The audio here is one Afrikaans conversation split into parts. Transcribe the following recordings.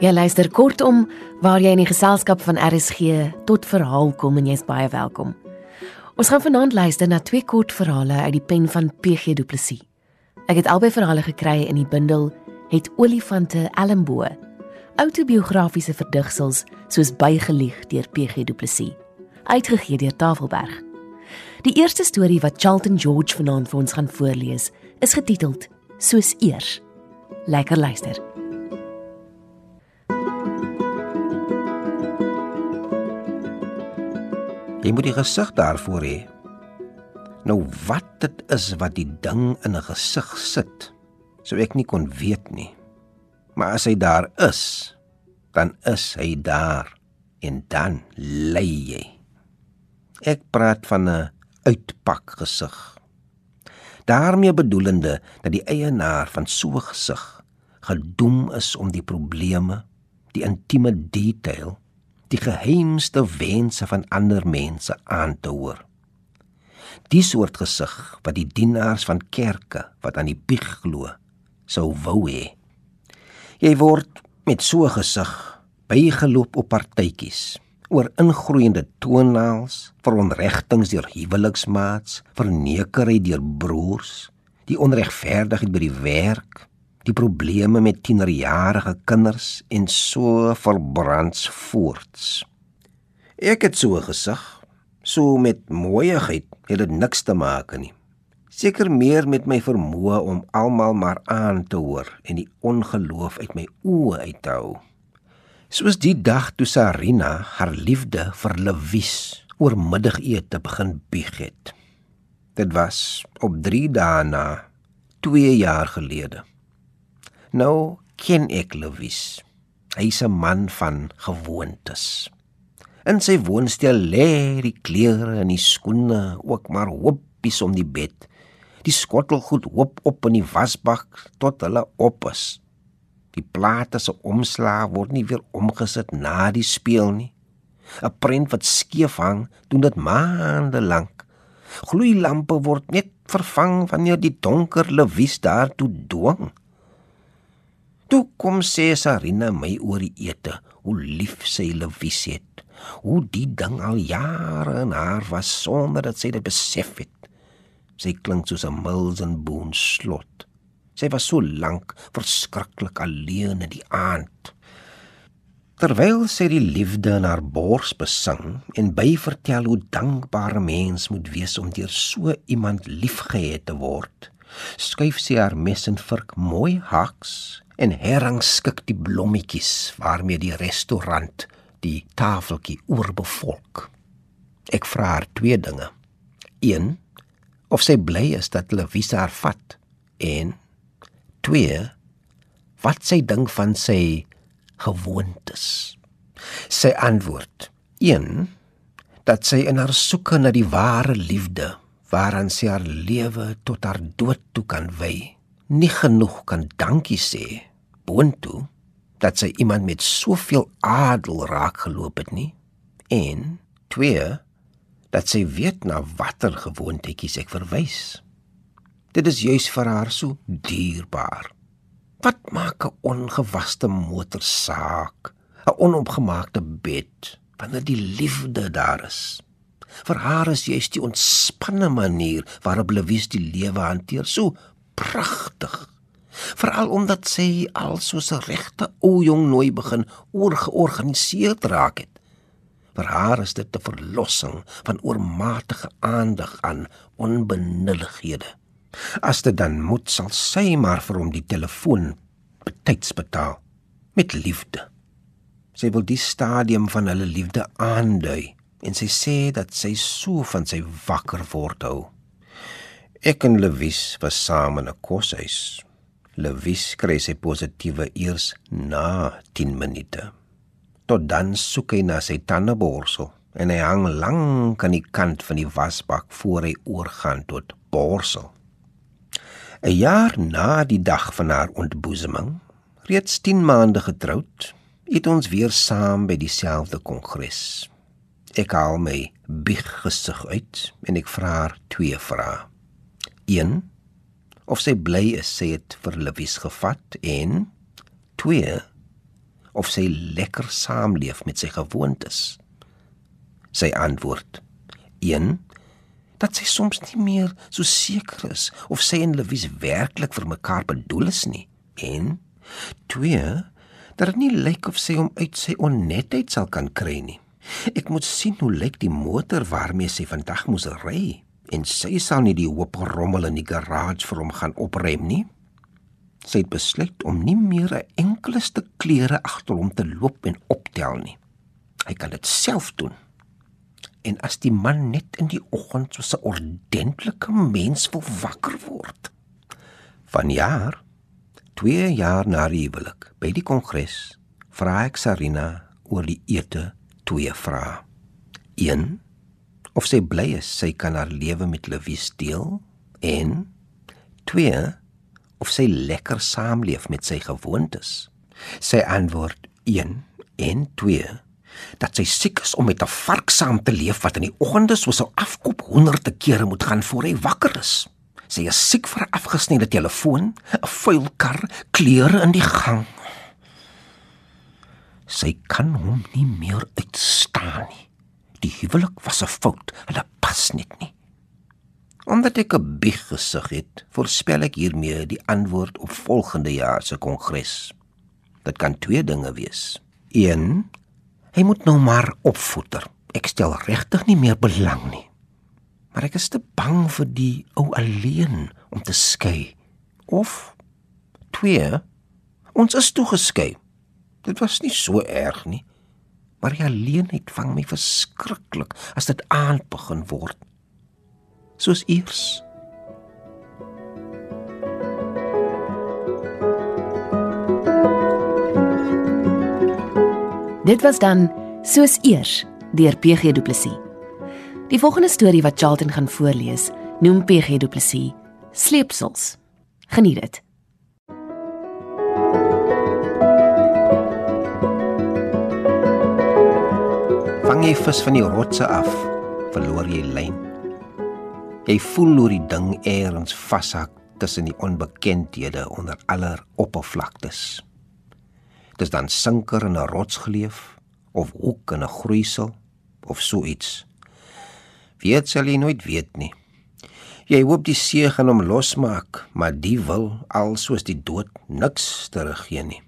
Jy luister kortom waar jy in die geselskap van RSG tot verhaal kom en jy's baie welkom. Ons gaan vanaand luister na twee kort verhale uit die pen van PG Du Plessis. Ek het albei verhale gekry in die bundel Het olifante Elmbo. Autobiografiese verdigsels soos bygelieg deur PG Du Plessis, uitgegee deur Tafelberg. Die eerste storie wat Charlton George vanaand vir ons gaan voorlees, is getiteld Soos eers. Lekker luister. Jy moet die gesig daarvoor hê. Nou wat dit is wat die ding in 'n gesig sit, sou ek nie kon weet nie. Maar as hy daar is, dan is hy daar en dan lê jy. Ek praat van 'n uitpak gesig. daarmee bedoelende dat die eienaar van so 'n gesig gedoem is om die probleme, die intieme detail die geheimste wense van ander mense aan te hoor. Die soort gesig wat die dienaars van kerke wat aan die bieg glo sou wou hê. Jy word met so gesig bygeloop op partytjies oor ingroeiende toonaals, veronregtings deur huweliksmaats, vernekery deur broers, die onregverdigheid by die werk, die probleme met tienerjarige kinders en so verbrands voorts. Ek het so gesig, so met mooiigheid het dit niks te maak nie. Seker meer met my vermoë om almal maar aan te hoor en die ongeloof uit my oë uit te hou. Soos die dag toe Sarina haar liefde vir Lewis oor middagete begin bieg het. Dit was op 3 dae na 2 jaar gelede. Nou ken ek Louis. Hy's 'n man van gewoontes. In sy woonstel lê die klere en die skoene ook maar hoopies om die bed. Die skottelgoed hoop op in die wasbak tot hulle op is. Die plate se omslag word nie weer omgesit na die speel nie. 'n Prent wat skeef hang, doen dit maande lank. Gloeilampe word net vervang wanneer die donker Louis daartoe dwing. Toe kom sê Sarina my oor die ete, hoe lief sy Louis het. Hoe die ding al jare in haar was sonder dat sy dit besef het. Sy klink soos 'n Milton Boone slot. Sy was so lank verskriklik alleen in die aand. Terwyl sy die liefde in haar bors besing en byvertel hoe dankbaar 'n mens moet wees om deur so iemand liefgehet te word, skuif sy haar mes en vurk mooi haks en herrangskik die blommetjies waarmee die restaurant die tafeltjie oorbevolk. Ek vra haar twee dinge. 1 of sy bly is dat hulle visa haar vat en 2 wat sy dink van sy gewoontes. Sy antwoord: 1 dat sy in haar soeke na die ware liefde waaraan sy haar lewe tot haar dood toe kan wy, nie genoeg kan dankie sê boontoe dat sy iemand met soveel adel raak geloop het nie. En twee dat sy weet na watter gewoontetjies ek verwys. Dit is juis vir haar so dierbaar. Wat maak 'n ongewaste motor saak? 'n onopgemaakte bed wanneer die liefde daar is. Vir haar is juis die ontspanne manier waarop Louise die lewe hanteer so pragtig veral omdat sy al soos 'n regte ou jong nooi begin oorgeorganiseer raak het. Vir haar is dit 'n verlossing van oormatige aandag aan onbenullighede. As dit dan moet sal sy maar vir hom die telefoon betyds betaal met liefde. Sy wil die stadium van hulle liefde aandui en sy sê dat sy so van sy wakker word hou. Ek en Lewis was saam in 'n koshuis Lewis kry sy positiewe eers na 10 minute. Tot dan soek hy na sy tandeborsel en hy hang lank aan die kant van die wasbak voor hy oorgaan tot borsel. 'n Jaar na die dag van haar ontboezeming, reeds 10 maande getroud, het ons weer saam by dieselfde kongres. Ek haal my big gesig uit en ek vra haar twee vrae. 1 of sy bly is sy het vir Louise gevat en 2 of sy lekker saamleef met sy gewoontes. Sy antwoord: 1 dat sy soms nie meer so seker is of sy en Louise werklik vir mekaar bedoel is nie. En 2 dat dit nie lyk of sy hom uit sy onnetheid sal kan kry nie. Ek moet sien hoe lyk die motor waarmee sy vandag moes ry en sy sal nie die hoop rommel in die garage vir hom gaan oprem nie. Sy het besluit om nie meer 'n enkele stuk klere agter hom te loop en optel nie. Hy kan dit self doen en as die man net in die oggend so 'n ordentlike mens wil wakker word. Vanjaar 2 jaar na die huwelik by die kongres vra ek Sarina oor die ete twee vrae. 1 of sy bly is sy kan haar lewe met Lewie deel en 2 of sy lekker saamleef met sy gewoontes. Sy antwoord 1 en 2 dat sy siek is om met 'n vark saam te leef wat in die oggende soos 'n afkop honderde kere moet gaan voor hy wakker is. Sy is siek vir 'n afgesnyde telefoon, 'n vuil kar, klere in die gang. Sy kan hom nie meer uitstaan nie. Die huwelik was 'n fout. Hulle pas net nie. Omdat ek 'n bieg gesig het, voorspel ek hiermee die antwoord op volgende jaar se kongres. Dit kan twee dinge wees. 1 Hy moet nou maar opvoeder. Ek stel regtig nie meer belang nie. Maar ek is te bang vir die ou alleen om te skei. Of twee, ons is toe geskei. Dit was nie so erg nie. Maar die alleenheid vang my verskriklik as dit aand begin word. Soos eers. Dit was dan soos eers deur PG Du Plessis. Die volgende storie wat Charlton gaan voorlees, noem PG Du Plessis Sleepsels. Geniet dit. Vang jy vis van die rotse af, verloor jy lyn. Jy voel hoe die ding eers vashak tussen die onbekendhede onder aller oppervlaktes dis dan sinker in 'n rotsgleuf of hoek in 'n groeisel of so iets. Weet sal jy nooit weet nie. Jy hoop die see gaan hom losmaak, maar die wil al soos die dood niks teruggee nie.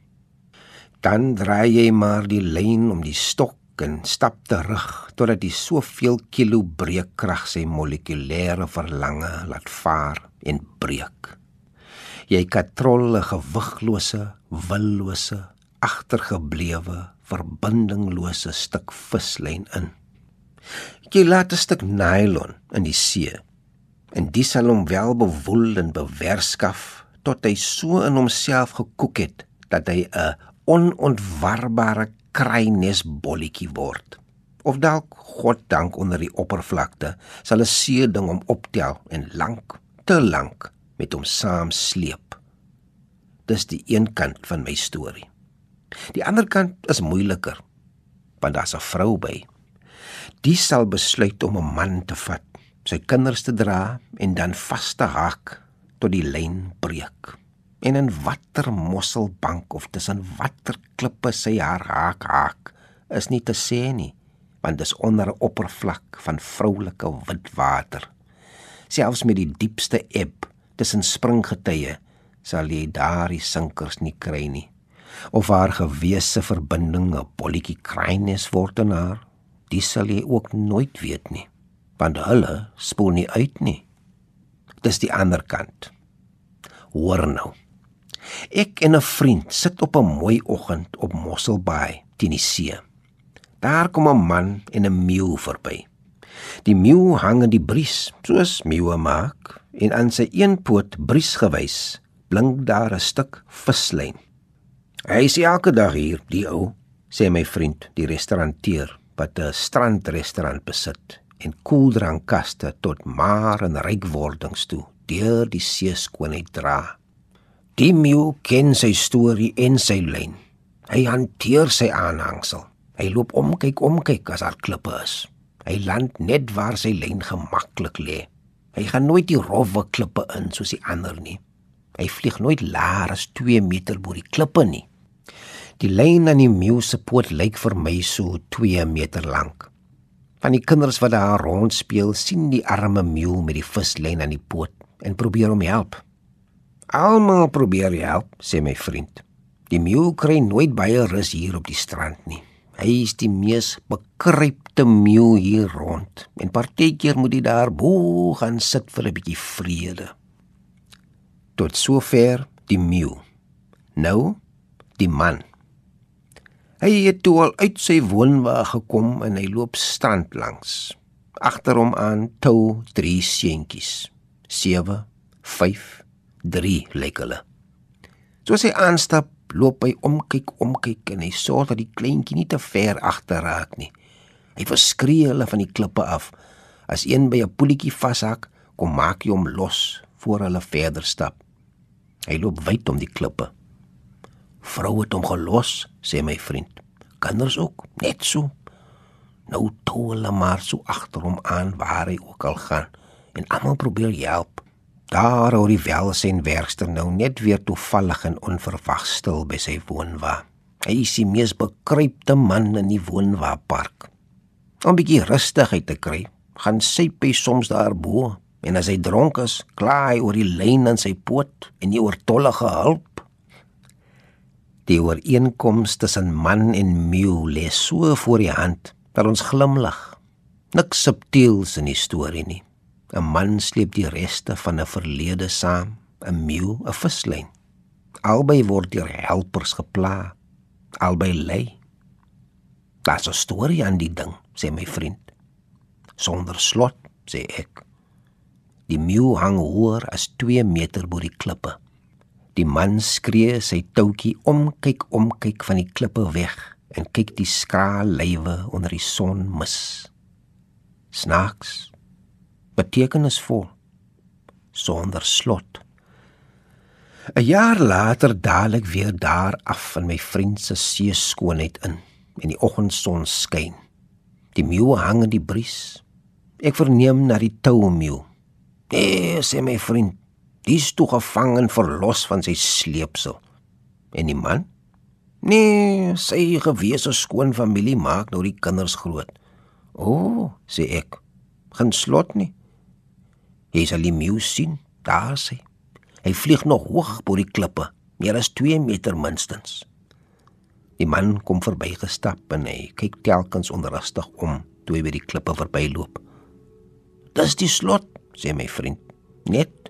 Dan draai jy maar die lyn om die stok en stap terug totdat die soveel kilo breekkrag sy molekulêre verlange laat vaar en breek. Jy katrol 'n gewiglose, willose, agtergeblewe verbindinglose stuk vislyn in. Jy laat 'n stuk nylon in die see. En dis sal hom wel bewoel en bewerskaf tot hy so in homself gekoek het dat hy 'n onontwarbare kruinesbolletjie word. Of dalk God dank onder die oppervlakte sal 'n see ding hom optel en lank, te lank met hom saam sleep. Dis die een kant van my storie. Die ander kant is moeiliker want daar's 'n vrou by. Die sal besluit om 'n man te vat, sy kinders te dra en dan vas te haak tot die lyn breek. En in watter mosselbank of tussen watter klippe sy haar haak haak is nie te sê nie, want dis onder 'n oppervlak van vroulike wit water. Selfs met die diepste eb tussen springgetye sal jy daardie sinkers nie kry nie of haar gewese verbinding 'n bolletjie kruines word in haar, dis sal jy ook nooit weet nie, want hulle spoel nie uit nie. Dis die ander kant. Hoor nou. Ek en 'n vriend sit op 'n mooi oggend op Mosselbaai teen die see. Daar kom 'n man en 'n meeu verby. Die meeu hang in die bries, soos meeue maak, en aan sy een poot bries gewys, blink daar 'n stuk vislyn. Hy is elke dag hier, die ou, sê my vriend, die restauranteur wat 'n strandrestaurant besit en koeldrankkaste tot maar en rykwordings toe deur die see skoonheid dra. Die meeu ken sy storie en sy lyn. Hy hanteer sy aanhangsel. Hy loop om kyk om kyk as daar klippe is. Hy land net waar sy lyn gemaklik lê. Hy gaan nooit die rowwe klippe in soos die ander nie. Hy vlieg nooit laer as 2 meter bo die klippe nie. Die lyn aan die meeu se poot lyk vir my so 2 meter lank. Van die kinders wat daar rond speel, sien die arme meeu met die vislyn aan die poot en probeer hom help. Almal probeer help, sê my vriend. Die meeu kry nooit baie rus hier op die strand nie. Hy is die mees bekrypte meeu hier rond. En partykeer moet hy daar bo gaan sit vir 'n bietjie vrede. Tot sover die meeu. Nou die man. Hy het toe al uit sy woonwa gekom en hy loop strand langs. Agter hom aan tou drie seentjies. 7 5 3 lyk hulle. Soos hy aanstap, loop hy omkyk, omkyk en hy sorg dat die kleintjie nie te ver agter raak nie. Hy verskree hulle van die klippe af. As een by 'n poeltjie vashak, kom maak hy hom los voor hulle verder stap. Hy loop wyd om die klippe. Vrou het hom gelos, sê my vriend. Kinders ook, net so. Nou toe hulle maar so agter hom aan waar hy ook al gaan en almal probeer help. Daar oor die welsyn werkster nou net weer toevallig en onverwags stil by sy woonwa. Hy is die mees bekruipte man in die woonwa park. Om 'n bietjie rustigheid te kry, gaan sy by soms daarbo en as hy dronk is, kla hy oor die lyn aan sy poot en nie oor tollige hulp Die ooreenkoms tussen man en meeu lê so voor die hand dat ons glimlag. Niks subtiels in die storie nie. 'n Man sleep die reste van 'n verlede saam, 'n meeu 'n vislyn. Albei word deur helpers gepla. Albei lê. Daar's 'n storie aan die ding, sê my vriend. Sonder slot, sê ek. Die meeu hang hoër as 2 meter bo die klippe. Die man skree sy toutjie om, kyk om, kyk van die klippe weg en kyk die skraal lywe onder die son mis. Snaaks. Betekenisvol. Sonder slot. 'n Jaar later daal ek weer daar af in my vriend se see skoonheid in en die oggendson skyn. Die meeu hang in die bries. Ek verneem na die toumeeu. "Eh," sê my vriend, Dis toe gevang en verlos van sy sleepsel. En die man? Nee, sy gewese skoon familie maak nou die kinders groot. O, oh, sê ek. Geen slot nie. Jy sal die meeu sien, daar sê. Hy vlieg nog hoog bo die klippe, meer as 2 meter minstens. Die man kom verbygestap en hy kyk telkens onrustig om toe hy by die klippe verbyloop. Dis die slot, sê my vriend. Net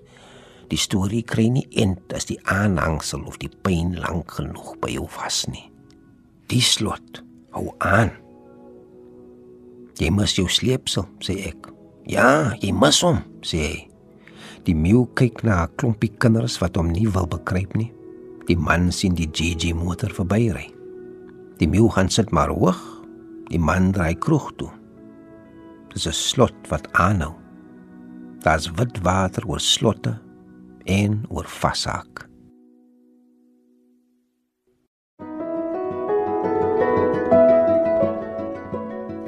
Die storie kry nie end as die aanhangsel of die pyn lank genoeg by jou vas nie. Die slot hou aan. Jy moet jou sleepsel, sê ek. Ja, jy moet hom, sê hy. Die meeu kyk na 'n klompie kinders wat hom nie wil bekruip nie. Die man sien die GG motor verbyry. Die meeu gaan sit maar hoog. Die man draai kroeg toe. Dis 'n slot wat aanhou. Daar's wit water oor slotte en oor vashak.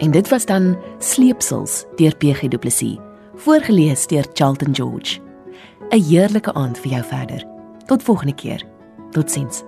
En dit was dan Sleepsels deur PG Du Plessis, voorgeles deur Charlton George. 'n Heerlike aand vir jou verder. Tot volgende keer. Totsiens.